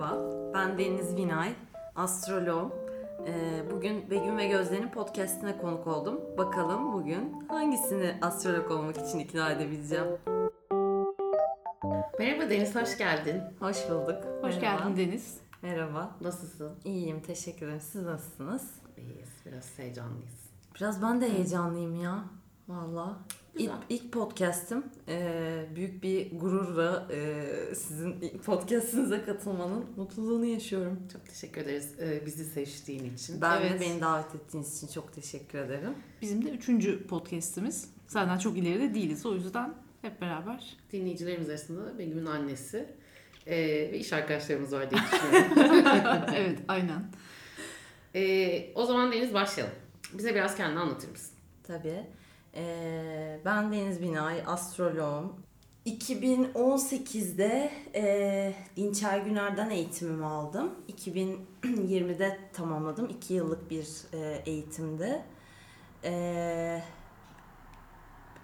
Merhaba, ben Deniz Vinay, astroloğum. Ee, bugün Begüm ve Gözde'nin podcastine konuk oldum. Bakalım bugün hangisini astrolog olmak için ikna edebileceğim. Merhaba Deniz, hoş geldin. Hoş bulduk. Hoş Merhaba. geldin Deniz. Merhaba. Nasılsın? İyiyim, teşekkür ederim. Siz nasılsınız? İyiyiz, biraz heyecanlıyız. Biraz ben de heyecanlıyım ya. Valla. İlk, Güzel. ilk podcast'im. Ee, büyük bir gururla e, sizin ilk podcast'inize katılmanın mutluluğunu yaşıyorum. Çok teşekkür ederiz e, bizi seçtiğin için. Ben de Evet. beni davet ettiğiniz için çok teşekkür ederim. Bizim de üçüncü podcast'imiz. Senden çok ileride değiliz. O yüzden hep beraber. Dinleyicilerimiz arasında Begüm'ün annesi e, ve iş arkadaşlarımız var diye düşünüyorum. evet aynen. E, o zaman Deniz başlayalım. Bize biraz kendini anlatır mısın? Tabii. Ee, ben Deniz Binay, astroloğum. 2018'de e, Dinçer Güner'den eğitimimi aldım. 2020'de tamamladım. 2 yıllık bir e, eğitimde. E,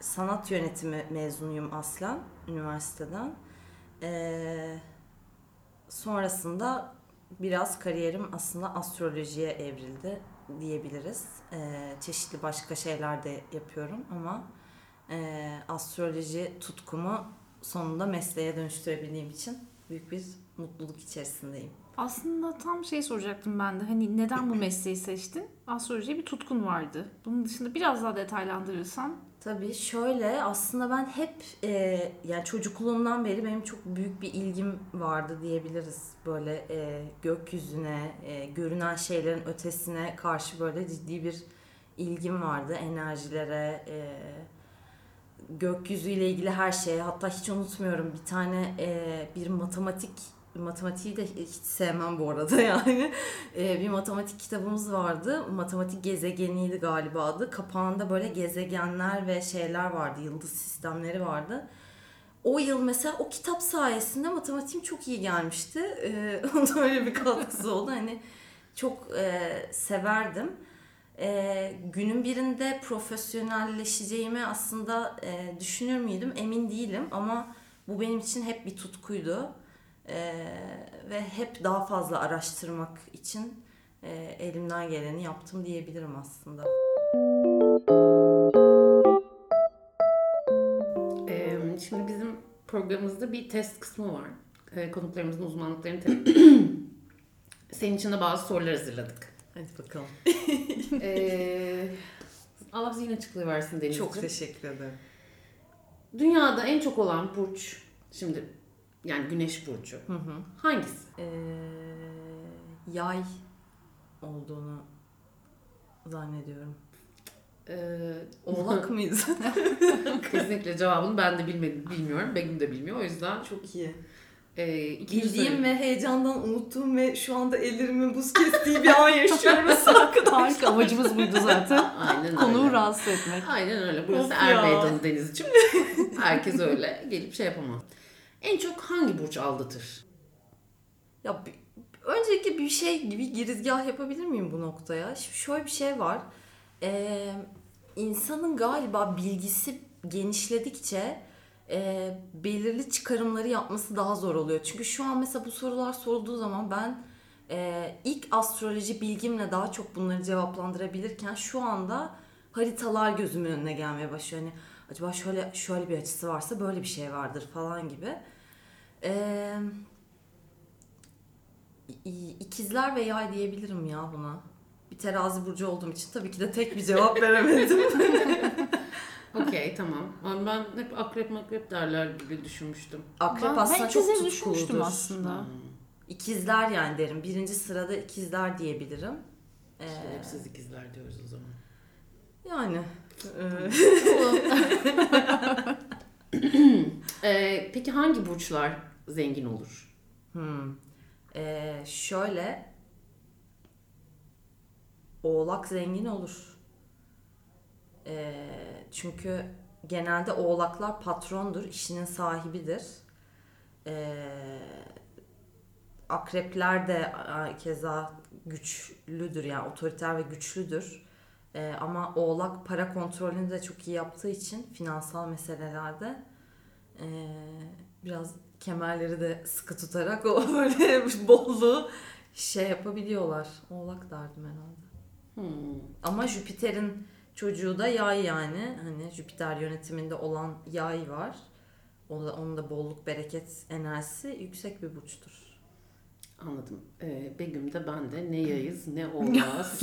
sanat yönetimi mezunuyum aslen üniversiteden. E, sonrasında biraz kariyerim aslında astrolojiye evrildi diyebiliriz. Ee, çeşitli başka şeyler de yapıyorum ama e, astroloji tutkumu sonunda mesleğe dönüştürebildiğim için büyük bir mutluluk içerisindeyim. Aslında tam şey soracaktım ben de. Hani neden bu mesleği seçtin? Astrolojiye bir tutkun vardı. Bunun dışında biraz daha detaylandırırsan. Tabii şöyle aslında ben hep e, yani çocukluğumdan beri benim çok büyük bir ilgim vardı diyebiliriz. Böyle e, gökyüzüne, e, görünen şeylerin ötesine karşı böyle ciddi bir ilgim vardı. Enerjilere, e, gökyüzüyle ilgili her şeye. Hatta hiç unutmuyorum bir tane e, bir matematik matematiği de hiç sevmem bu arada yani. E, bir matematik kitabımız vardı. Matematik gezegeniydi galiba adı. Kapağında böyle gezegenler ve şeyler vardı. Yıldız sistemleri vardı. O yıl mesela o kitap sayesinde matematiğim çok iyi gelmişti. E, onun öyle bir katkısı oldu. Hani çok e, severdim. E, günün birinde profesyonelleşeceğimi aslında e, düşünür müydüm emin değilim ama bu benim için hep bir tutkuydu. E, ve hep daha fazla araştırmak için e, elimden geleni yaptım diyebilirim aslında. E, şimdi bizim programımızda bir test kısmı var. E, konuklarımızın uzmanlıklarını senin için de bazı sorular hazırladık. Hadi bakalım. e, Allah zihin açıklığı versin Deniz'ciğim. Çok teşekkür ederim. Dünyada en çok olan burç şimdi yani güneş burcu. Hı hı. Hangisi? Ee, yay olduğunu zannediyorum. Ee, Oğlak mıyız? kesinlikle cevabını ben de bilmedim, bilmiyorum. Begüm de bilmiyor. O yüzden Çok iyi. e, Bildiğim ve heyecandan unuttuğum ve şu anda ellerimin buz kestiği bir an yaşıyoruz arkadaşlar. Harika amacımız buydu zaten. Aynen Konuğu öyle. rahatsız etmek. Aynen öyle. Burası Of er ya. meydanı Denizciğim. Herkes öyle. Gelip şey yapamaz. En çok hangi burç aldatır? Ya öncelikle bir şey gibi girizgah yapabilir miyim bu noktaya? Şimdi şöyle bir şey var. Ee, insanın galiba bilgisi genişledikçe e, belirli çıkarımları yapması daha zor oluyor. Çünkü şu an mesela bu sorular sorulduğu zaman ben e, ilk astroloji bilgimle daha çok bunları cevaplandırabilirken şu anda haritalar gözümün önüne gelmeye başlıyor. Hani acaba şöyle şöyle bir açısı varsa böyle bir şey vardır falan gibi. Eee İ- İkizler ve yay diyebilirim ya buna. Bir terazi burcu olduğum için tabii ki de tek bir cevap veremedim. Okey tamam. Ama Ben hep akrep makrep derler gibi düşünmüştüm. Akrep Ben, aslında ben çok düşünmüştüm aslında. İkizler yani derim. Birinci sırada ikizler diyebilirim. Ee, İşte hep siz ikizler diyoruz o zaman. yani. e, Ee, peki hangi burçlar zengin olur? hmm. Ee, şöyle. Oğlak zengin olur. Ee, çünkü genelde oğlaklar patrondur, işinin sahibidir. Ee, akrepler de keza güçlüdür yani otoriter ve güçlüdür. Ee, ama oğlak para kontrolünü de çok iyi yaptığı için finansal meselelerde ee, biraz kemerleri de sıkı tutarak o böyle bolluğu şey yapabiliyorlar. Oğlak derdim herhalde. Hmm. Ama Jüpiter'in çocuğu da yay yani. Hani Jüpiter yönetiminde olan yay var. O da, onun da bolluk bereket enerjisi yüksek bir burçtur. Anladım. Ee, Begüm de ben de ne yayız ne oğlağız.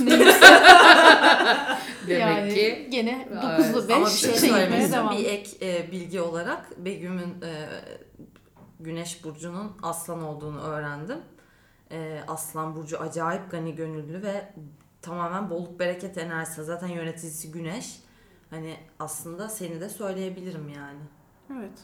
Demek yani ki gene Evet. 9'lu 5 Ama bir şey devam. Bir ek e, bilgi olarak Begüm'ün e, Güneş Burcu'nun aslan olduğunu öğrendim. E, aslan Burcu acayip gani gönüllü ve tamamen bolluk bereket enerjisi. Zaten yöneticisi Güneş. Hani aslında seni de söyleyebilirim yani. Evet.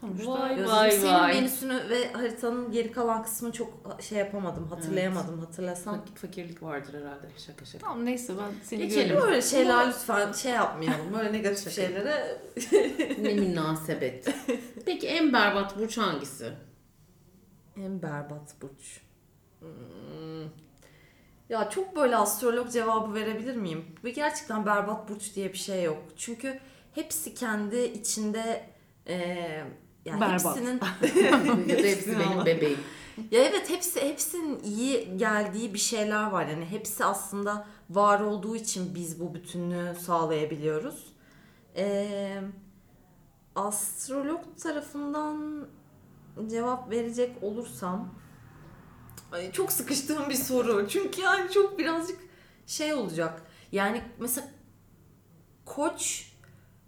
Sonuçta Vay Gözüm vay senin vay. Venüs'ünü ve haritanın geri kalan kısmını çok şey yapamadım, hatırlayamadım. Hatırlasam. Fak- fakirlik vardır herhalde. Şaka şaka. Tamam neyse ben seni Geçelim. görüyorum. Böyle şeyler lütfen şey yapmayalım. Böyle negatif şeylere ne münasebet. Peki en berbat burç hangisi? En berbat burç. Hmm. Ya çok böyle astrolog cevabı verebilir miyim? Ve gerçekten berbat burç diye bir şey yok. Çünkü hepsi kendi içinde e, yani Berbat. hepsinin ya da hepsi benim bebeğim. ya evet hepsi hepsinin iyi geldiği bir şeyler var. Yani hepsi aslında var olduğu için biz bu bütünlüğü sağlayabiliyoruz. Ee, astrolog tarafından cevap verecek olursam ay, çok sıkıştığım bir soru. Çünkü yani çok birazcık şey olacak. Yani mesela koç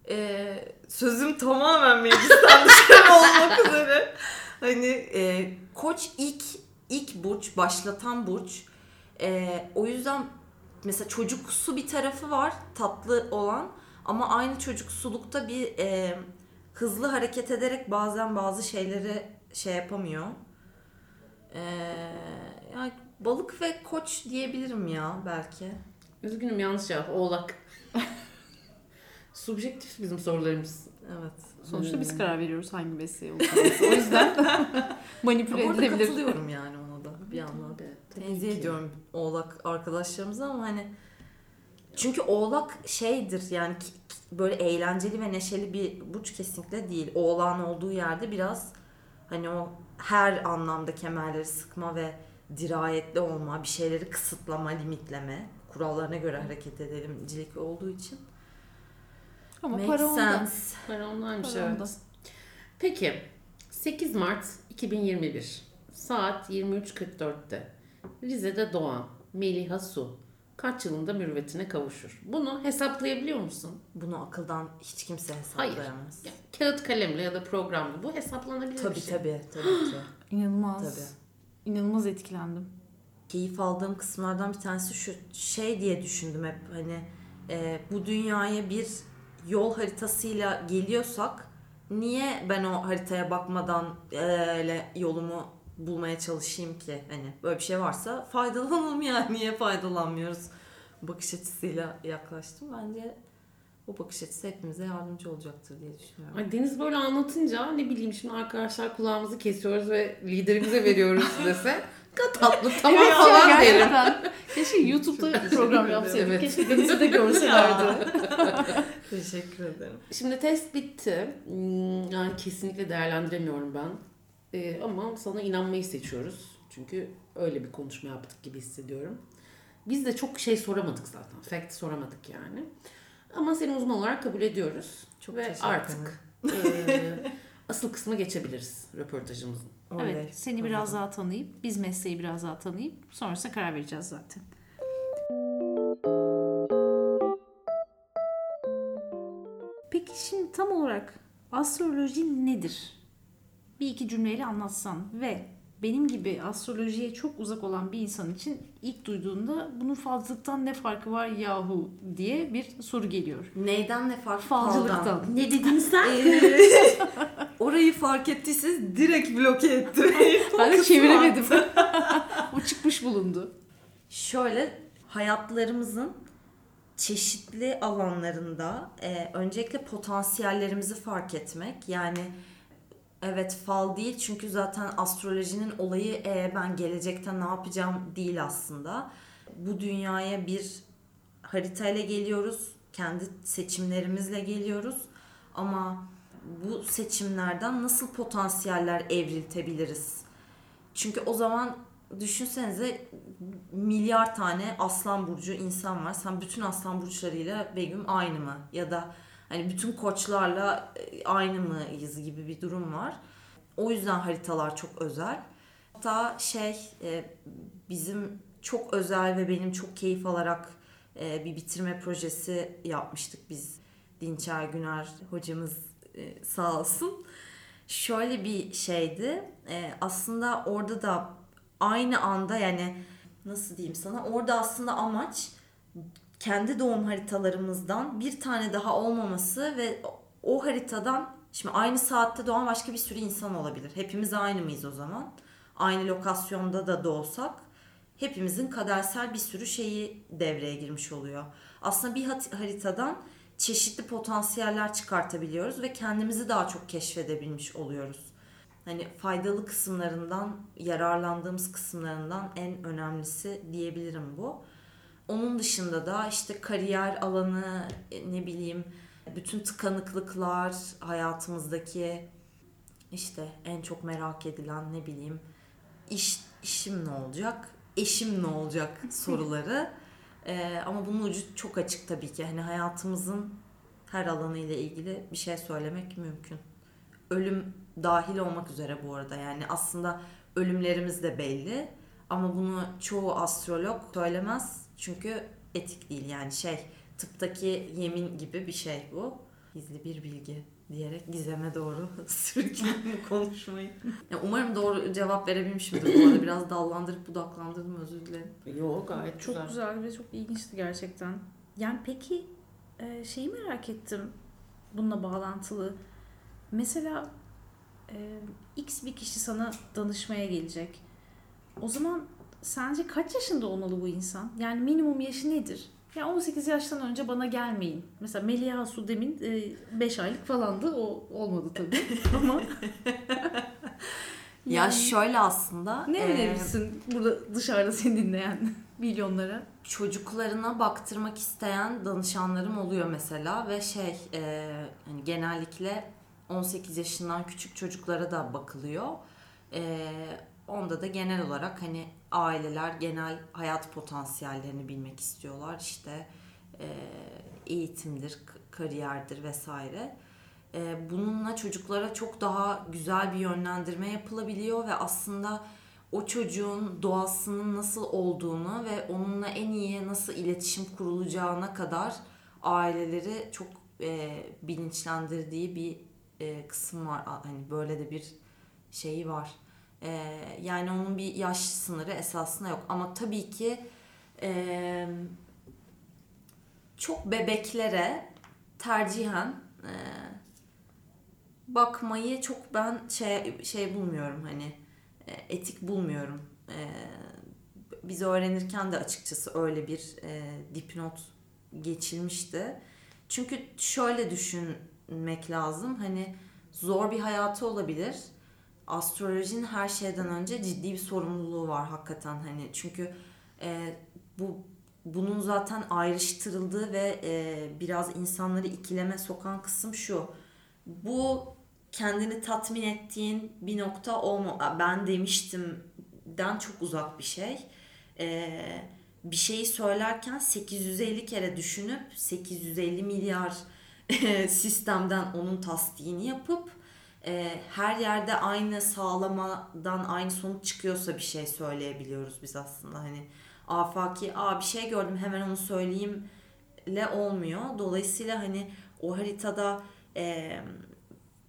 e, sözüm tamamen meclisten dışarı olmak üzere. Hani e, koç ilk ilk burç, başlatan burç. E, o yüzden mesela çocuksu bir tarafı var, tatlı olan. Ama aynı çocuksulukta bir e, hızlı hareket ederek bazen bazı şeyleri şey yapamıyor. E, yani balık ve koç diyebilirim ya belki. Üzgünüm yanlış cevap. Oğlak. Subjektif bizim sorularımız. Evet. Sonuçta biz karar veriyoruz hangi mesleğe olacağımızı. O yüzden manipüle edilebilir. katılıyorum yani ona da bir tabii Tenzih ediyorum oğlak arkadaşlarımıza ama hani çünkü oğlak şeydir yani böyle eğlenceli ve neşeli bir burç kesinlikle değil. Oğlan olduğu yerde biraz hani o her anlamda kemerleri sıkma ve dirayetli olma, bir şeyleri kısıtlama, limitleme, kurallarına göre hareket edelimcilik olduğu için. Ama Makes para onda. sense. Para onlarmış Para onda. evet. Peki 8 Mart 2021 saat 23.44'te Rize'de doğan Meliha Su kaç yılında mürüvvetine kavuşur? Bunu hesaplayabiliyor musun? Bunu akıldan hiç kimse Hayır. hesaplayamaz. Ya, kağıt kalemle ya da programla bu hesaplanabilir Tabii bir şey. tabii tabii ki. İnanılmaz. Tabii. İnanılmaz etkilendim. keyif aldığım kısımlardan bir tanesi şu şey diye düşündüm hep hani e, bu dünyaya bir yol haritasıyla geliyorsak niye ben o haritaya bakmadan e, öyle yolumu bulmaya çalışayım ki hani böyle bir şey varsa faydalanalım yani niye faydalanmıyoruz bakış açısıyla yaklaştım bence bu bakış açısı hepimize yardımcı olacaktır diye düşünüyorum. Ay Deniz böyle anlatınca ne bileyim şimdi arkadaşlar kulağımızı kesiyoruz ve liderimize veriyoruz dese "Ne tatlı tamam Evet, falan derim. Keşke YouTube'da program yapsaydık. Evet. Keşke Deniz'i de görselerdi. Teşekkür ederim. Şimdi test bitti. Hmm, Yani kesinlikle değerlendiremiyorum ben. Ee, ama sana inanmayı seçiyoruz. Çünkü öyle bir konuşma yaptık gibi hissediyorum. Biz de çok şey soramadık zaten. Fact soramadık yani. Ama seni uzman olarak kabul ediyoruz. Çok Ve teşekkür artık ederim. e, asıl kısma geçebiliriz röportajımızın. Oley. Evet, seni biraz daha tanıyıp, biz mesleği biraz daha tanıyıp sonrasında karar vereceğiz zaten. Peki şimdi tam olarak astroloji nedir? Bir iki cümleyle anlatsan ve benim gibi astrolojiye çok uzak olan bir insan için ilk duyduğunda bunun falcılıktan ne farkı var yahu diye bir soru geliyor. Neyden ne fark? Falcılıktan. Faldan. Ne dedin sen? Ee, orayı fark ettiyseniz direkt bloke ettim. Ben de çeviremedim. Bu çıkmış bulundu. Şöyle hayatlarımızın çeşitli alanlarında e, öncelikle potansiyellerimizi fark etmek. Yani evet fal değil çünkü zaten astrolojinin olayı e, ben gelecekte ne yapacağım değil aslında. Bu dünyaya bir haritayla geliyoruz. Kendi seçimlerimizle geliyoruz. Ama bu seçimlerden nasıl potansiyeller evriltebiliriz? Çünkü o zaman düşünsenize milyar tane aslan burcu insan var. Sen bütün aslan burçlarıyla Begüm aynı mı? Ya da hani bütün koçlarla e, aynı mıyız gibi bir durum var. O yüzden haritalar çok özel. Hatta şey e, bizim çok özel ve benim çok keyif alarak e, bir bitirme projesi yapmıştık biz. Dinçer Güner hocamız sağ olsun. Şöyle bir şeydi. Aslında orada da aynı anda yani nasıl diyeyim sana orada aslında amaç kendi doğum haritalarımızdan bir tane daha olmaması ve o haritadan şimdi aynı saatte doğan başka bir sürü insan olabilir. Hepimiz aynı mıyız o zaman? Aynı lokasyonda da doğsak hepimizin kadersel bir sürü şeyi devreye girmiş oluyor. Aslında bir haritadan çeşitli potansiyeller çıkartabiliyoruz ve kendimizi daha çok keşfedebilmiş oluyoruz hani faydalı kısımlarından, yararlandığımız kısımlarından en önemlisi diyebilirim bu. Onun dışında da işte kariyer alanı, ne bileyim, bütün tıkanıklıklar hayatımızdaki işte en çok merak edilen ne bileyim iş işim ne olacak, eşim ne olacak soruları. ee, ama bunun ucu çok açık tabii ki. Hani hayatımızın her alanı ile ilgili bir şey söylemek mümkün. Ölüm dahil olmak üzere bu arada. Yani aslında ölümlerimiz de belli. Ama bunu çoğu astrolog söylemez. Çünkü etik değil yani şey tıptaki yemin gibi bir şey bu. Gizli bir bilgi diyerek gizeme doğru sürükledim konuşmayı. Yani umarım doğru cevap verebilmişimdir bu arada. Biraz dallandırıp budaklandırdım özür dilerim. Yok gayet çok güzel. güzel ve çok ilginçti gerçekten. Yani peki e, şeyi merak ettim bununla bağlantılı. Mesela e, X bir kişi sana danışmaya gelecek. O zaman sence kaç yaşında olmalı bu insan? Yani minimum yaşı nedir? Ya 18 yaştan önce bana gelmeyin. Mesela Meliha Su demin 5 e, aylık falandı. O olmadı tabii ama yani, ya şöyle aslında. Ne önerirsin e, burada dışarıda seni dinleyen milyonlara? Çocuklarına baktırmak isteyen danışanlarım oluyor mesela ve şey e, hani genellikle 18 yaşından küçük çocuklara da bakılıyor. Ee, onda da genel olarak hani aileler genel hayat potansiyellerini bilmek istiyorlar. İşte e, eğitimdir, kariyerdir vesaire. E, bununla çocuklara çok daha güzel bir yönlendirme yapılabiliyor ve aslında o çocuğun doğasının nasıl olduğunu ve onunla en iyi nasıl iletişim kurulacağına kadar aileleri çok e, bilinçlendirdiği bir e, kısım var. Hani böyle de bir şeyi var. E, yani onun bir yaş sınırı esasında yok. Ama tabii ki e, çok bebeklere tercihen e, bakmayı çok ben şey şey bulmuyorum hani e, etik bulmuyorum. E, biz öğrenirken de açıkçası öyle bir e, dipnot geçilmişti. Çünkü şöyle düşün düşünmek lazım. Hani zor bir hayatı olabilir. Astrolojinin her şeyden önce ciddi bir sorumluluğu var hakikaten hani çünkü e, bu bunun zaten ayrıştırıldığı ve e, biraz insanları ikileme sokan kısım şu. Bu kendini tatmin ettiğin bir nokta olma. Ben demiştim den çok uzak bir şey. E, bir şeyi söylerken 850 kere düşünüp 850 milyar sistemden onun tasdiğini yapıp e, her yerde aynı sağlamadan aynı sonuç çıkıyorsa bir şey söyleyebiliyoruz biz aslında hani afaki aa bir şey gördüm hemen onu söyleyeyim le olmuyor. Dolayısıyla hani o haritada e,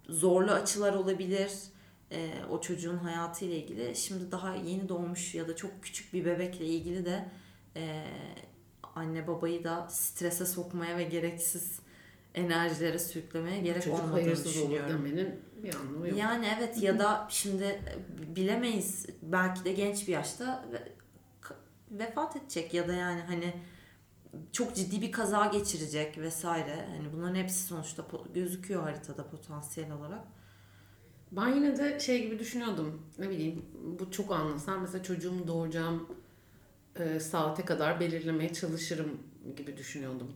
zorlu açılar olabilir. E, o çocuğun hayatı ile ilgili. Şimdi daha yeni doğmuş ya da çok küçük bir bebekle ilgili de e, anne babayı da strese sokmaya ve gereksiz enerjilere sürüklemeye gerek Çocuk olmadığını düşünüyorum. olur demenin bir anlamı yok. Yani evet ya da şimdi bilemeyiz belki de genç bir yaşta vefat edecek ya da yani hani çok ciddi bir kaza geçirecek vesaire. Hani bunların hepsi sonuçta gözüküyor haritada potansiyel olarak. Ben yine de şey gibi düşünüyordum. Ne bileyim bu çok anlasam mesela çocuğumu doğuracağım e, saate kadar belirlemeye çalışırım gibi düşünüyordum.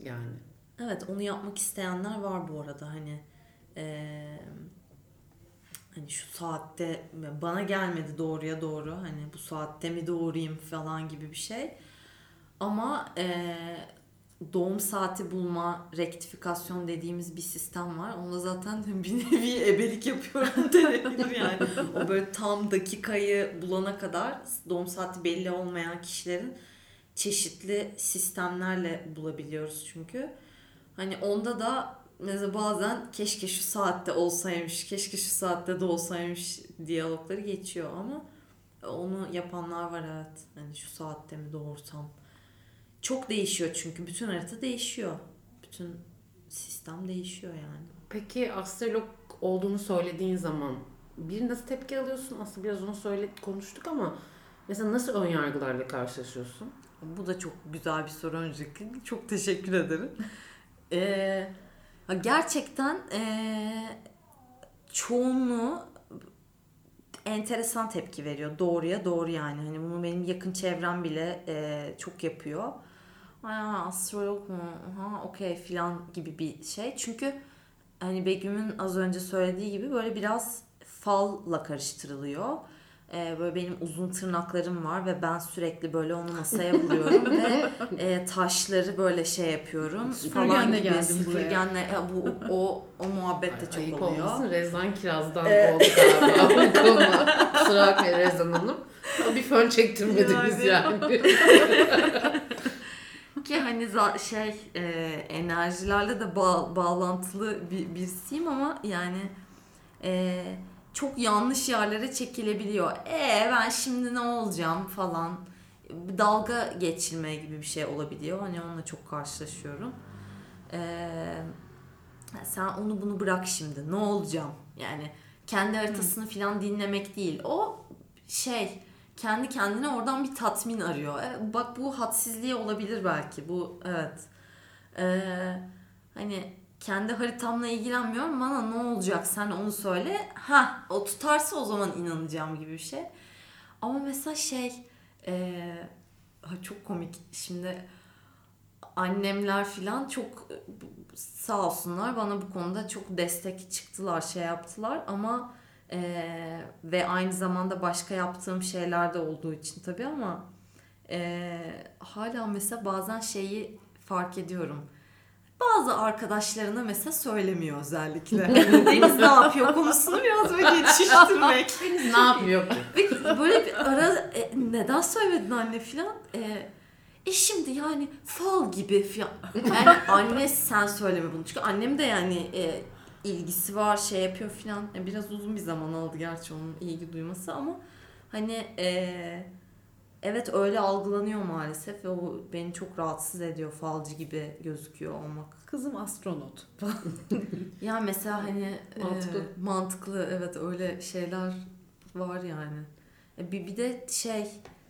Yani Evet onu yapmak isteyenler var bu arada hani Ee, hani şu saatte bana gelmedi doğruya doğru hani bu saatte mi doğruyum falan gibi bir şey. Ama e, doğum saati bulma, rektifikasyon dediğimiz bir sistem var. Onda zaten bir nevi ebelik yapıyorum denebilir yani. O böyle tam dakikayı bulana kadar doğum saati belli olmayan kişilerin çeşitli sistemlerle bulabiliyoruz çünkü. Hani onda da mesela bazen keşke şu saatte olsaymış, keşke şu saatte de olsaymış diyalogları geçiyor ama onu yapanlar var evet. Hani şu saatte mi doğursam. Çok değişiyor çünkü bütün harita değişiyor. Bütün sistem değişiyor yani. Peki astrolog olduğunu söylediğin zaman bir nasıl tepki alıyorsun? Aslında biraz onu söyle konuştuk ama mesela nasıl ön yargılarla karşılaşıyorsun? Bu da çok güzel bir soru öncelikle. Çok teşekkür ederim. Ee, gerçekten ee, çoğunluğu enteresan tepki veriyor. Doğruya doğru yani. Hani bunu benim yakın çevrem bile ee, çok yapıyor. Aa, astrolog mu? Ha, okey filan gibi bir şey. Çünkü hani Begüm'ün az önce söylediği gibi böyle biraz falla karıştırılıyor. Ee, böyle benim uzun tırnaklarım var ve ben sürekli böyle onu masaya vuruyorum ve e, taşları böyle şey yapıyorum. Süpürgenle geldim buraya. Süpürgenle ya bu o o muhabbet de çok Ayıp oluyor. olmasın Rezan Kiraz'dan Ee, oldu galiba. Kusura bakmayın Rezan Hanım. Bir fön çektirmediniz Yani. yani. Ki hani za- şey e, enerjilerle de bağ- bağlantılı bir birisiyim ama yani e, çok yanlış yerlere çekilebiliyor. E ben şimdi ne olacağım falan. Dalga geçilme gibi bir şey olabiliyor. Hani onunla çok karşılaşıyorum. E, sen onu bunu bırak şimdi. Ne olacağım? Yani kendi haritasını falan dinlemek değil. O şey kendi kendine oradan bir tatmin arıyor. E, bak bu hadsizliği olabilir belki. Bu evet. Ee, hani kendi haritamla ilgilenmiyorum. Bana ne olacak sen onu söyle. Ha o tutarsa o zaman inanacağım gibi bir şey. Ama mesela şey e, çok komik. Şimdi annemler falan çok sağ olsunlar bana bu konuda çok destek çıktılar şey yaptılar ama ee, ve aynı zamanda başka yaptığım şeyler de olduğu için tabii ama e, hala mesela bazen şeyi fark ediyorum. Bazı arkadaşlarına mesela söylemiyor özellikle. Deniz ne yapıyor konusunu biraz böyle geçiştirmek. ne yapıyor? Ve böyle bir ara e, neden söylemedin anne filan? E, e şimdi yani fal gibi filan. Yani anne sen söyleme bunu. Çünkü annem de yani e, ilgisi var şey yapıyor filan. E, biraz uzun bir zaman aldı gerçi onun ilgi duyması ama hani e, evet öyle algılanıyor maalesef ve o beni çok rahatsız ediyor falcı gibi gözüküyor olmak. Kızım astronot. Ya mesela hani Mantıklı. e, mantıklı evet öyle şeyler var yani. E, Bir, bir de şey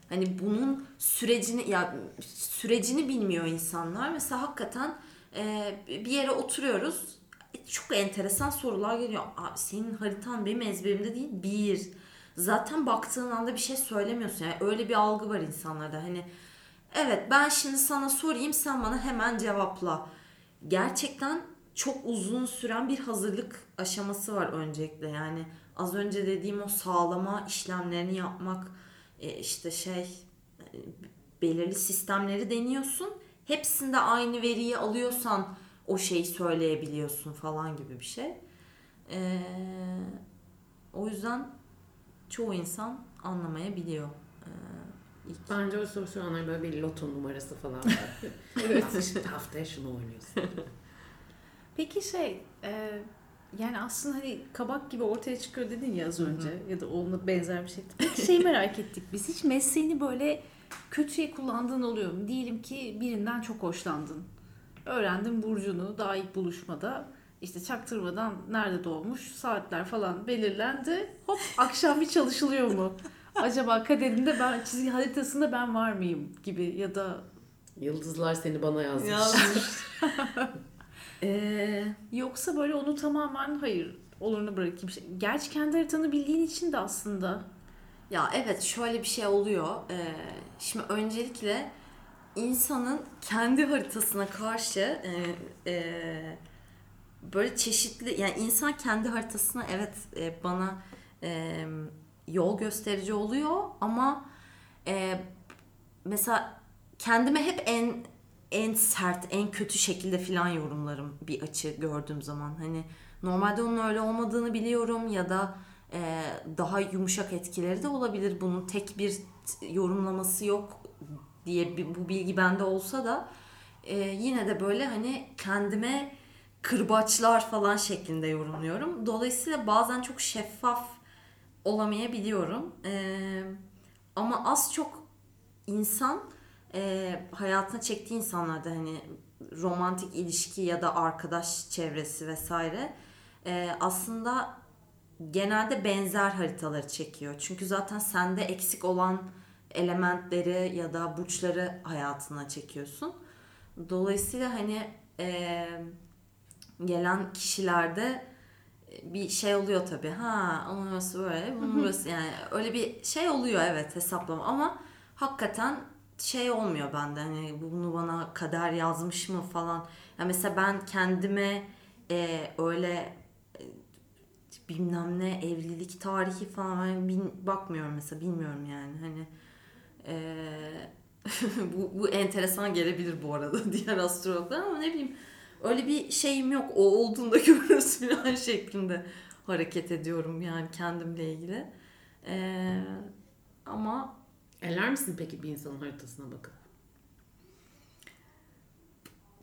hani bunun sürecini ya sürecini bilmiyor insanlar. Mesela hakikaten e, bir yere oturuyoruz. E, Çok enteresan sorular geliyor. Abi senin haritan benim ezberimde değil. Bir. Zaten baktığın anda bir şey söylemiyorsun. Yani öyle bir algı var insanlarda. Hani evet ben şimdi sana sorayım sen bana hemen cevapla. Gerçekten çok uzun süren bir hazırlık aşaması var öncelikle. Yani az önce dediğim o sağlama işlemlerini yapmak e, işte şey e, belirli sistemleri deniyorsun. Hepsinde aynı veriyi alıyorsan o şeyi söyleyebiliyorsun falan gibi bir şey. Ee, o yüzden çoğu insan anlamayabiliyor. Ee, ilk. Bence o soru soranlar böyle bir loto numarası falan var. evet. haftaya şunu oynuyorsun. Peki şey e, yani aslında hani kabak gibi ortaya çıkıyor dedin ya az önce ya da onunla benzer bir şey. Peki şey merak ettik biz hiç mesleğini böyle kötüye kullandığın oluyor mu? Diyelim ki birinden çok hoşlandın. Öğrendin burcunu daha ilk buluşmada. İşte çaktırmadan nerede doğmuş saatler falan belirlendi. Hop akşam bir çalışılıyor mu? Acaba kaderinde ben çizgi haritasında ben var mıyım gibi ya da Yıldızlar seni bana yazmış. Ee, Yoksa böyle onu tamamen hayır olurunu bırakayım. Şey- Gerçi kendi haritanı bildiğin için de aslında. Ya evet şöyle bir şey oluyor. Ee, şimdi öncelikle insanın kendi haritasına karşı e, e, böyle çeşitli yani insan kendi haritasına evet e, bana e, yol gösterici oluyor ama e, mesela kendime hep en en sert, en kötü şekilde filan yorumlarım bir açı gördüğüm zaman. Hani normalde onun öyle olmadığını biliyorum ya da e, daha yumuşak etkileri de olabilir. Bunun tek bir yorumlaması yok diye bu bilgi bende olsa da e, yine de böyle hani kendime kırbaçlar falan şeklinde yorumluyorum. Dolayısıyla bazen çok şeffaf olamayabiliyorum. E, ama az çok insan e, hayatına çektiği insanlarda hani romantik ilişki ya da arkadaş çevresi vesaire e, aslında genelde benzer haritaları çekiyor. Çünkü zaten sende eksik olan elementleri ya da burçları hayatına çekiyorsun. Dolayısıyla hani e, gelen kişilerde bir şey oluyor tabii. Ha onun burası böyle, bunun burası. Yani öyle bir şey oluyor evet hesaplama. Ama hakikaten şey olmuyor bende hani bunu bana kader yazmış mı? falan. Ya mesela ben kendime e, öyle e, bilmem ne evlilik tarihi falan yani bin, bakmıyorum mesela bilmiyorum yani. Hani e, bu, bu enteresan gelebilir bu arada diğer astrologlar ama ne bileyim öyle bir şeyim yok o olduğunda görürüz falan şeklinde hareket ediyorum yani kendimle ilgili. E, ama Eler misin peki bir insanın haritasına bakıp?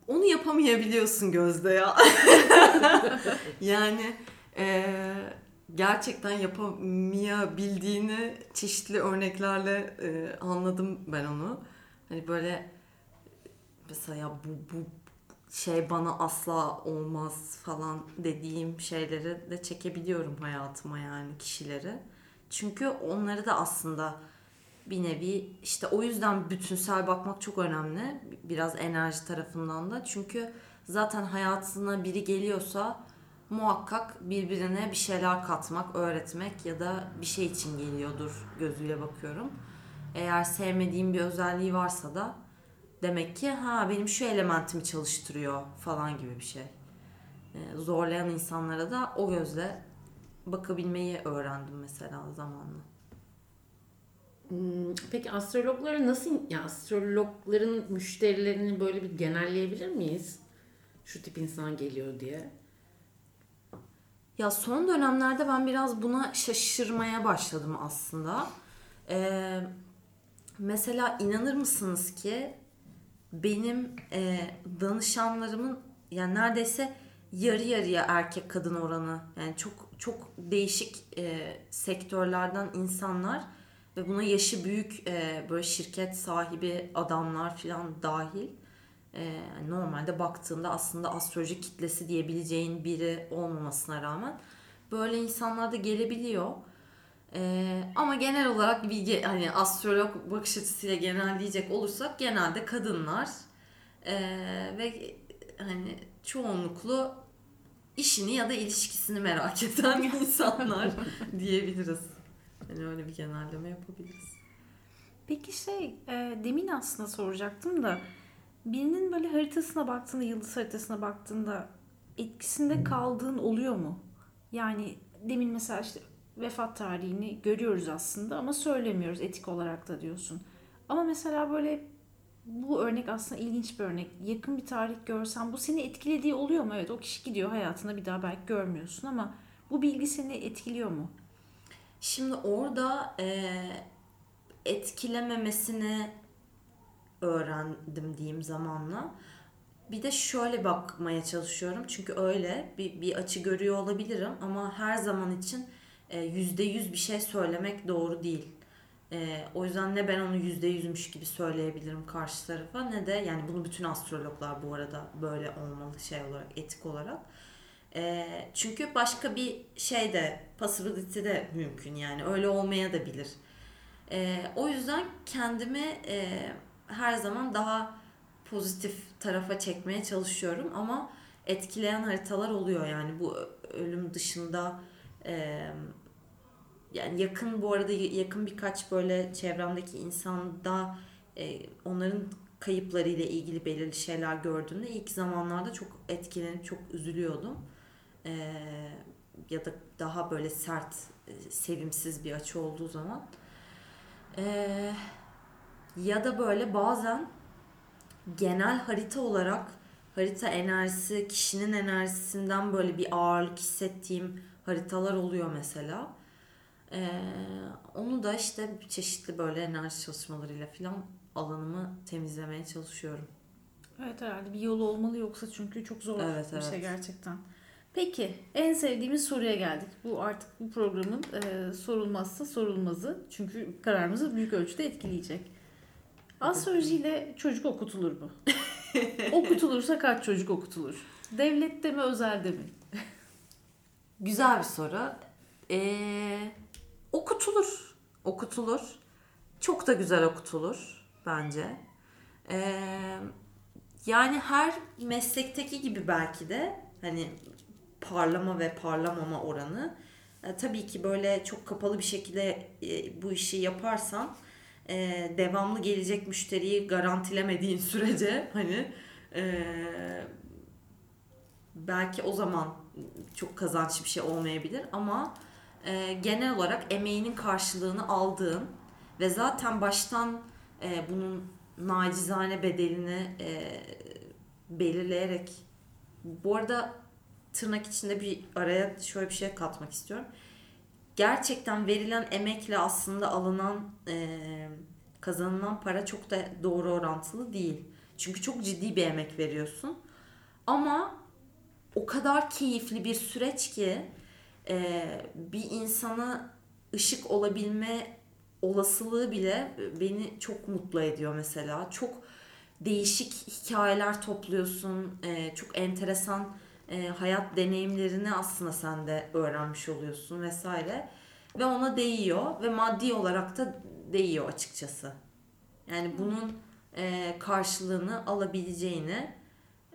Onu yapamayabiliyorsun Gözde ya. yani e, gerçekten yapamayabildiğini çeşitli örneklerle e, anladım ben onu. Hani böyle mesela ya bu, bu şey bana asla olmaz falan dediğim şeyleri de çekebiliyorum hayatıma yani kişileri. Çünkü onları da aslında bir nevi işte o yüzden bütünsel bakmak çok önemli. Biraz enerji tarafından da. Çünkü zaten hayatına biri geliyorsa muhakkak birbirine bir şeyler katmak, öğretmek ya da bir şey için geliyordur gözüyle bakıyorum. Eğer sevmediğim bir özelliği varsa da demek ki ha benim şu elementimi çalıştırıyor falan gibi bir şey. Ee, zorlayan insanlara da o gözle bakabilmeyi öğrendim mesela zamanla. Hmm, peki astrologları nasıl, ya astrologların müşterilerini böyle bir genelleyebilir miyiz? Şu tip insan geliyor diye. Ya son dönemlerde ben biraz buna şaşırmaya başladım aslında. Ee, mesela inanır mısınız ki benim e, danışanlarımın yani neredeyse yarı yarıya erkek kadın oranı yani çok çok değişik e, sektörlerden insanlar ve buna yaşı büyük e, böyle şirket sahibi adamlar falan dahil e, normalde baktığında aslında astroloji kitlesi diyebileceğin biri olmamasına rağmen böyle insanlar da gelebiliyor. E, ama genel olarak bir hani astrolog bakış açısıyla genelleyecek olursak genelde kadınlar e, ve hani çoğunluklu işini ya da ilişkisini merak eden insanlar diyebiliriz. Yani öyle bir genelleme yapabiliriz. Peki şey, e, demin aslında soracaktım da birinin böyle haritasına baktığında, yıldız haritasına baktığında etkisinde kaldığın oluyor mu? Yani demin mesela işte vefat tarihini görüyoruz aslında ama söylemiyoruz etik olarak da diyorsun. Ama mesela böyle bu örnek aslında ilginç bir örnek. Yakın bir tarih görsen bu seni etkilediği oluyor mu? Evet o kişi gidiyor hayatında bir daha belki görmüyorsun ama bu bilgi seni etkiliyor mu? Şimdi orada e, etkilememesini öğrendim diyeyim zamanla. Bir de şöyle bakmaya çalışıyorum. Çünkü öyle bir, bir açı görüyor olabilirim ama her zaman için yüzde yüz bir şey söylemek doğru değil. E, o yüzden ne ben onu yüzde yüzmüş gibi söyleyebilirim karşı tarafa ne de yani bunu bütün astrologlar bu arada böyle olmalı şey olarak etik olarak. E, çünkü başka bir şey de possibility de mümkün yani öyle olmaya da bilir. E, o yüzden kendimi e, her zaman daha pozitif tarafa çekmeye çalışıyorum ama etkileyen haritalar oluyor yani bu ölüm dışında e, yani yakın bu arada yakın birkaç böyle çevremdeki insanda e, onların kayıplarıyla ilgili belirli şeyler gördüğümde ilk zamanlarda çok etkilenip çok üzülüyordum. Ee, ya da daha böyle sert, e, sevimsiz bir açı olduğu zaman. Ee, ya da böyle bazen genel harita olarak harita enerjisi, kişinin enerjisinden böyle bir ağırlık hissettiğim haritalar oluyor mesela. Ee, onu da işte çeşitli böyle enerji çalışmalarıyla falan alanımı temizlemeye çalışıyorum. Evet herhalde bir yolu olmalı yoksa çünkü çok zor Evet, bir şey evet. gerçekten. Peki en sevdiğimiz soruya geldik. Bu artık bu programın e, sorulmazsa sorulmazı. Çünkü kararımızı büyük ölçüde etkileyecek. Astrolojiyle çocuk okutulur mu? Okutulursa kaç çocuk okutulur? Devlette mi özelde mi? Güzel bir soru. Ee, okutulur. Okutulur. Çok da güzel okutulur bence. Ee, yani her meslekteki gibi belki de hani parlama ve parlamama oranı e, tabii ki böyle çok kapalı bir şekilde e, bu işi yaparsan e, devamlı gelecek müşteriyi garantilemediğin sürece hani e, belki o zaman çok kazançlı bir şey olmayabilir ama e, genel olarak emeğinin karşılığını aldığın ve zaten baştan e, bunun nacizane bedelini e, belirleyerek bu arada tırnak içinde bir araya şöyle bir şey katmak istiyorum. Gerçekten verilen emekle aslında alınan e, kazanılan para çok da doğru orantılı değil. Çünkü çok ciddi bir emek veriyorsun. Ama o kadar keyifli bir süreç ki e, bir insana ışık olabilme olasılığı bile beni çok mutlu ediyor mesela. Çok değişik hikayeler topluyorsun. e, çok enteresan e, hayat deneyimlerini aslında sen de öğrenmiş oluyorsun vesaire. Ve ona değiyor ve maddi olarak da değiyor açıkçası. Yani bunun e, karşılığını alabileceğini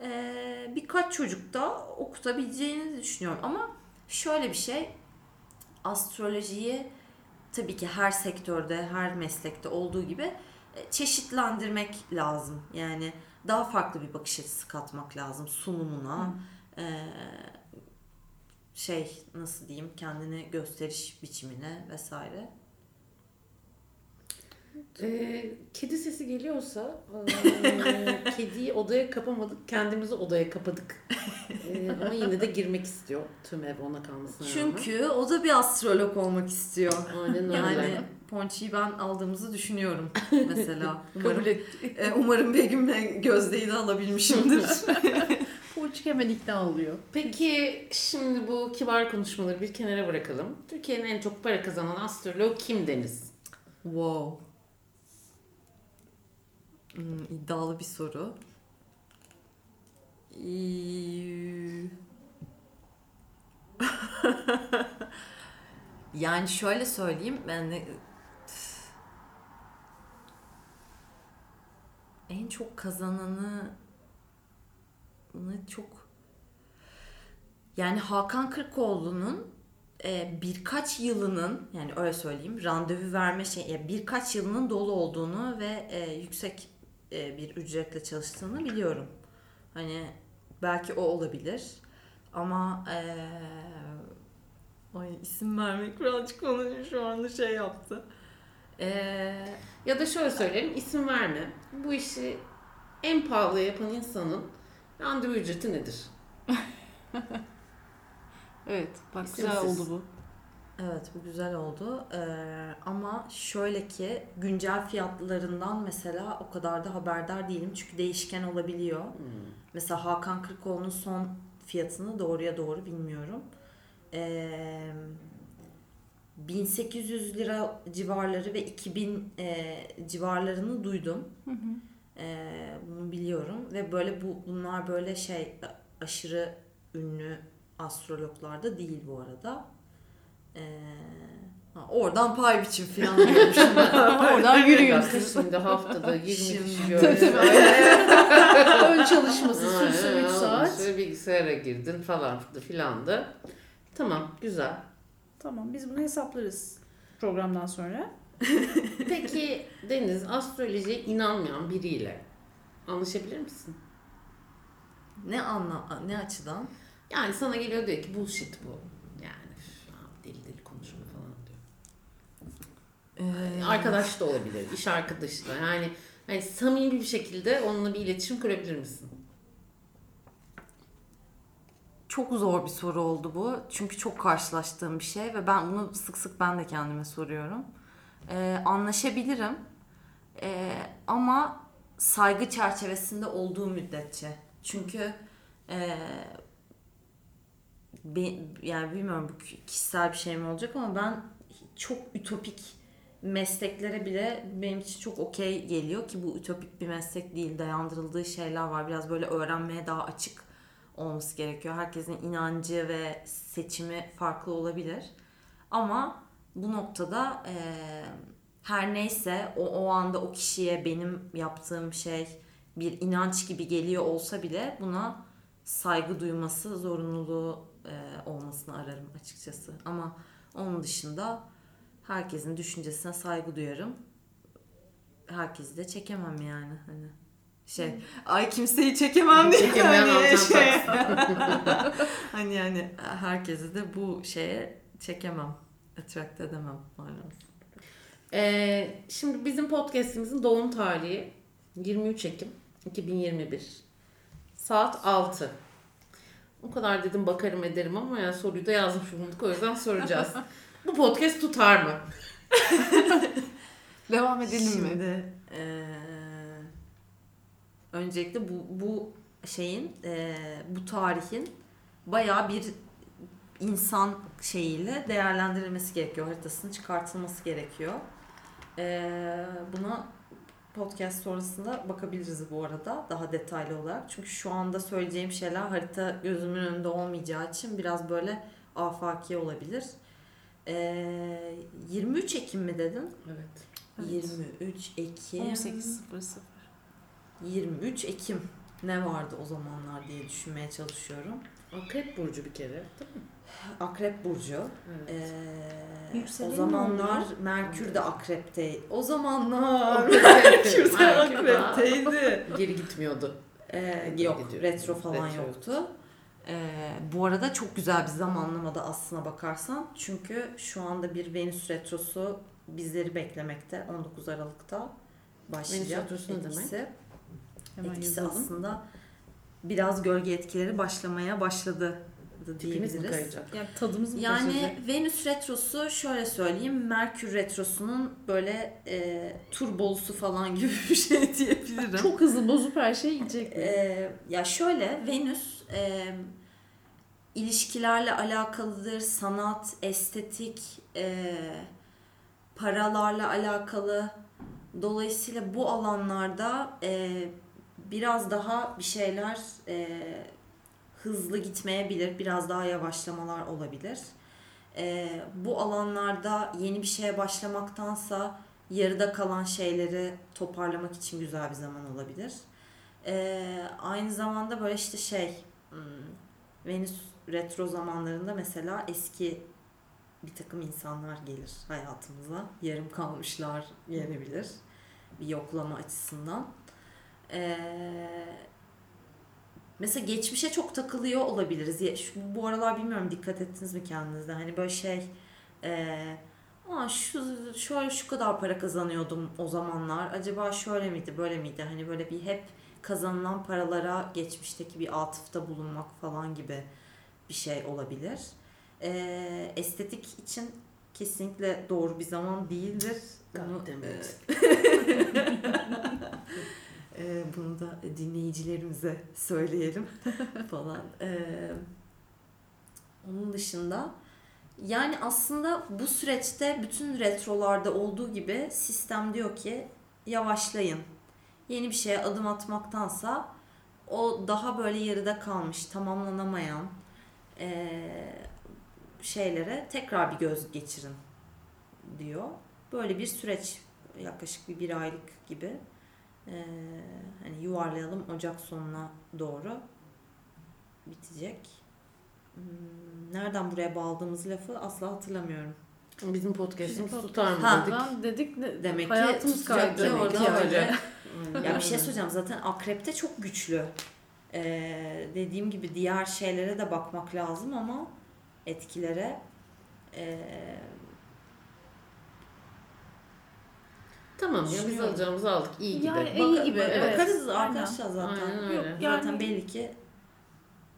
e, birkaç çocukta okutabileceğini düşünüyorum. Ama şöyle bir şey astrolojiyi tabii ki her sektörde, her meslekte olduğu gibi e, çeşitlendirmek lazım. Yani daha farklı bir bakış açısı katmak lazım sunumuna. E, şey nasıl diyeyim kendini gösteriş biçimine vesaire. Ee, kedi sesi geliyorsa ee, kediyi odaya kapamadık. Kendimizi odaya kapadık. Ee, ama yine de girmek istiyor. Tüm ev ona kalmasına rağmen. Çünkü o da bir astrolog olmak istiyor. Aynen öyle. Yani Ponçi'yi ben aldığımızı düşünüyorum mesela. Kabul et. e, umarım Begüm'le Gözde'yi de alabilmişimdir. Ponçik hemen ikna oluyor. Peki şimdi bu kibar konuşmaları bir kenara bırakalım. Türkiye'nin en çok para kazanan astrolog kim Deniz? wow. Hmm, iddialı bir soru. Yani şöyle söyleyeyim ben de en çok kazananı çok yani Hakan Kırkoğlu'nun e, birkaç yılının yani öyle söyleyeyim randevu verme şey ya birkaç yılının dolu olduğunu ve e, yüksek e, bir ücretle çalıştığını biliyorum. Hani belki o olabilir ama e, ay isim vermek birazcık bana şu anda şey yaptı. E, Ya da şöyle söyleyelim isim verme. Bu işi en pahalı yapan insanın randevu ücreti nedir? Evet bak İsimsiz. güzel oldu bu. Evet bu güzel oldu Ee, ama şöyle ki güncel fiyatlarından mesela o kadar da haberdar değilim çünkü değişken olabiliyor. Mesela Hakan Kırkoğlu'nun son fiyatını doğruya doğru bilmiyorum. Ee, 1800 lira civarları ve 2000 e, civarlarını duydum. Ee, bunu biliyorum ve böyle bu bunlar böyle şey aşırı ünlü astrologlar da değil bu arada. Ee, ha, oradan pay biçim falan diyormuşum. Oradan yürüyün Bakın Şimdi haftada 20 kişi. Tabii, Ön çalışması sürsün 3 Aynen, saat. Bilgisayara girdin falan filan da. Tamam güzel. Tamam biz bunu hesaplarız programdan sonra. Peki Deniz astrolojiye inanmayan biriyle Anlaşabilir misin? Ne anla ne açıdan? Yani sana geliyor diyor ki bullshit bu. Yani üf, abi deli deli konuşma falan diyor. Ee, Arkadaş da olabilir, iş arkadaşı da. Yani hani samimi bir şekilde onunla bir iletişim kurabilir misin? Çok zor bir soru oldu bu. Çünkü çok karşılaştığım bir şey ve ben bunu sık sık ben de kendime soruyorum. Ee, anlaşabilirim. Ee, ama saygı çerçevesinde olduğu müddetçe. Çünkü ee, be- yani bilmiyorum bu kişisel bir şey mi olacak ama ben çok ütopik mesleklere bile benim için çok okey geliyor ki bu ütopik bir meslek değil. Dayandırıldığı şeyler var. Biraz böyle öğrenmeye daha açık olması gerekiyor. Herkesin inancı ve seçimi farklı olabilir. Ama bu noktada eee, her neyse o, o anda o kişiye benim yaptığım şey bir inanç gibi geliyor olsa bile buna saygı duyması zorunluluğu eee, olmasını ararım açıkçası. Ama onun dışında herkesin düşüncesine saygı duyarım. Herkesi de çekemem yani hani şey ay kimseyi çekemem diye Çekemeyen hani şey hani yani herkesi de bu şeye çekemem attract edemem maalesef. Ee, şimdi bizim podcastimizin doğum tarihi 23 Ekim 2021. Saat 6. O kadar dedim bakarım ederim ama ya soruyu da yazmış bulunduk o yüzden soracağız. Bu podcast tutar mı? Devam edelim mi? Şimdi eee, öncelikle bu bu şeyin eee, bu tarihin bayağı bir insan şeyiyle değerlendirilmesi gerekiyor. Haritasının çıkartılması gerekiyor. Eee, buna podcast sonrasında bakabiliriz bu arada daha detaylı olarak. Çünkü şu anda söyleyeceğim şeyler harita gözümün önünde olmayacağı için biraz böyle afaki olabilir. Eee 23 Ekim mi dedin? Evet. Evet. 23 Ekim. 18.00. 23 Ekim ne vardı o zamanlar diye düşünmeye çalışıyorum. Akrep Burcu bir kere değil mi? Akrep burcu. Evet. Ee, o zamanlar? Merkür de akrepte. O zamanlar Merkür de akrepteydi. Geri gitmiyordu. Ee, yok Gidiyor. retro falan Retro yoktu. Ee, bu arada çok güzel bir zamanlamada aslına bakarsan. Çünkü şu anda bir Venüs retrosu bizleri beklemekte. 19 Aralık'ta başlayacak. Venüs retrosu ne demek? etkisi. Hemen etkisi yazalım. aslında biraz gölge etkileri başlamaya başladı mi diyebiliriz. kayacak? Yani tadımız mı Yani kaçacak? Venüs retrosu şöyle söyleyeyim Merkür retrosunun böyle e, turbolusu falan gibi bir şey diyebilirim. Çok hızlı bozup her şeyi yiyecek. E, ya şöyle Venüs e, ilişkilerle alakalıdır, sanat, estetik, e, paralarla alakalı. Dolayısıyla bu alanlarda e, biraz daha bir şeyler e, hızlı gitmeyebilir, biraz daha yavaşlamalar olabilir. E, bu alanlarda yeni bir şeye başlamaktansa yarıda kalan şeyleri toparlamak için güzel bir zaman olabilir. E, aynı zamanda böyle işte şey Venüs retro zamanlarında mesela eski bir takım insanlar gelir hayatımıza. Yarım kalmışlar gelebilir. Bir yoklama açısından. Ee, mesela geçmişe çok takılıyor olabiliriz. Şu, bu aralar bilmiyorum dikkat ettiniz mi kendinizde? Hani böyle şey e, Aa, şu şöyle şu kadar para kazanıyordum o zamanlar. Acaba şöyle miydi, böyle miydi? Hani böyle bir hep kazanılan paralara geçmişteki bir atıfta bulunmak falan gibi bir şey olabilir. Ee, estetik için kesinlikle doğru bir zaman değildir. Bunu, e, bunu da dinleyicilerimize söyleyelim falan. Ee, onun dışında yani aslında bu süreçte bütün retrolarda olduğu gibi sistem diyor ki yavaşlayın. Yeni bir şeye adım atmaktansa o daha böyle yarıda kalmış, tamamlanamayan eee, şeylere tekrar bir göz geçirin diyor. Böyle bir süreç yaklaşık bir bir aylık gibi eee, hani yuvarlayalım Ocak sonuna doğru bitecek. Hmm, Nereden buraya bağladığımız lafı asla hatırlamıyorum. Bizim podcast'imiz tutar mı dedik. Dedik Demek ki hayatımız tutacak kaydı. ki Demek orada ki öyle Ya bir şey söyleyeceğim zaten akrepte çok güçlü. Ee, dediğim gibi diğer şeylere de bakmak lazım ama etkilere ee, Tamam ya biz alacağımızı aldık. iyi gibi. Yani baka- iyi gibi, evet. bakarız arkadaşlar zaten. Aynen öyle. Yok, Zaten Yani- belli ki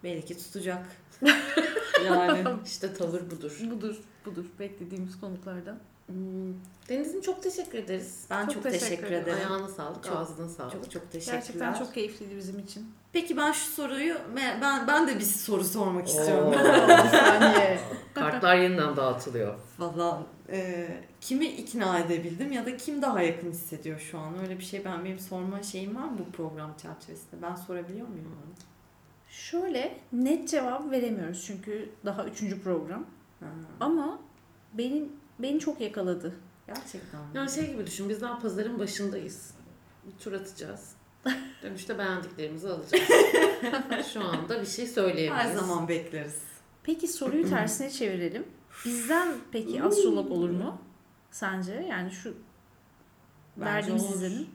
belli ki tutacak. yani İşte tavır budur. Budur, budur beklediğimiz konuklardan. Hmm. Deniz'im çok teşekkür ederiz. ben Çok çok, teşekkür teşekkür, ederim. ederim. Ayağına sağlık, Çok- ağzına sağlık. Çok çok teşekkürler. Gerçekten çok keyifliydi bizim için. Peki ben şu soruyu ben ben de bir soru sormak istiyorum. bir saniye. Kartlar yeniden dağıtılıyor. falan e, kimi ikna edebildim ya da kim daha yakın hissediyor şu an? Öyle bir şey ben benim sorma şeyim var mı bu program çerçevesinde? Ben sorabiliyor muyum onu? Şöyle net cevap veremiyoruz çünkü daha üçüncü program. Ha, Ama benim beni çok yakaladı. gerçekten? Yani şey gibi düşün, biz daha pazarın başındayız. Bir tur atacağız. Dönüşte beğendiklerimizi alacağız. Şu anda bir şey söyleyemeyiz. Her zaman bekleriz. Peki soruyu tersine çevirelim. Bizden peki astrolog olur mu? Sence? Yani şu Bence verdiğimiz olur. izlenim.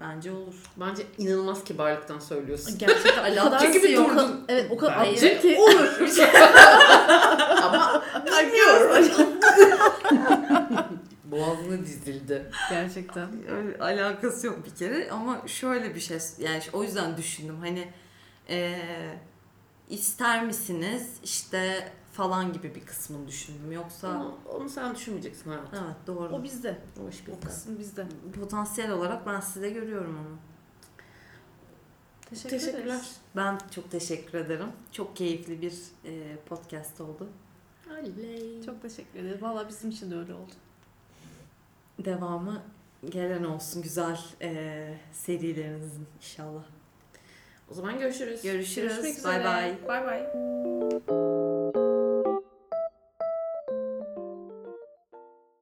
Bence olur. Bence inanılmaz kibarlıktan söylüyorsun. Gerçekten Alakası o yok. kadar- Evet o kadar Bence ki. olur. Ama bilmiyorum. Boğazına dizildi. Gerçekten. Öyle alakası yok bir kere ama şöyle bir şey yani o yüzden düşündüm hani e, ister misiniz işte falan gibi bir kısmını düşündüm yoksa Ama onu sen düşünmeyeceksin hayatım. evet doğru O bizde. O iş O bitti. kısım bizde. potansiyel olarak ben size görüyorum onu. Teşekkür Teşekkürler. ederiz. Ben çok teşekkür ederim. Çok keyifli bir e, podcast oldu. Oley. Çok teşekkür ederiz. Valla bizim için de öyle oldu. Devamı gelen olsun güzel e, serilerinizin inşallah. O zaman görüşürüz. Görüşürüz. Bay bay. Bay bay.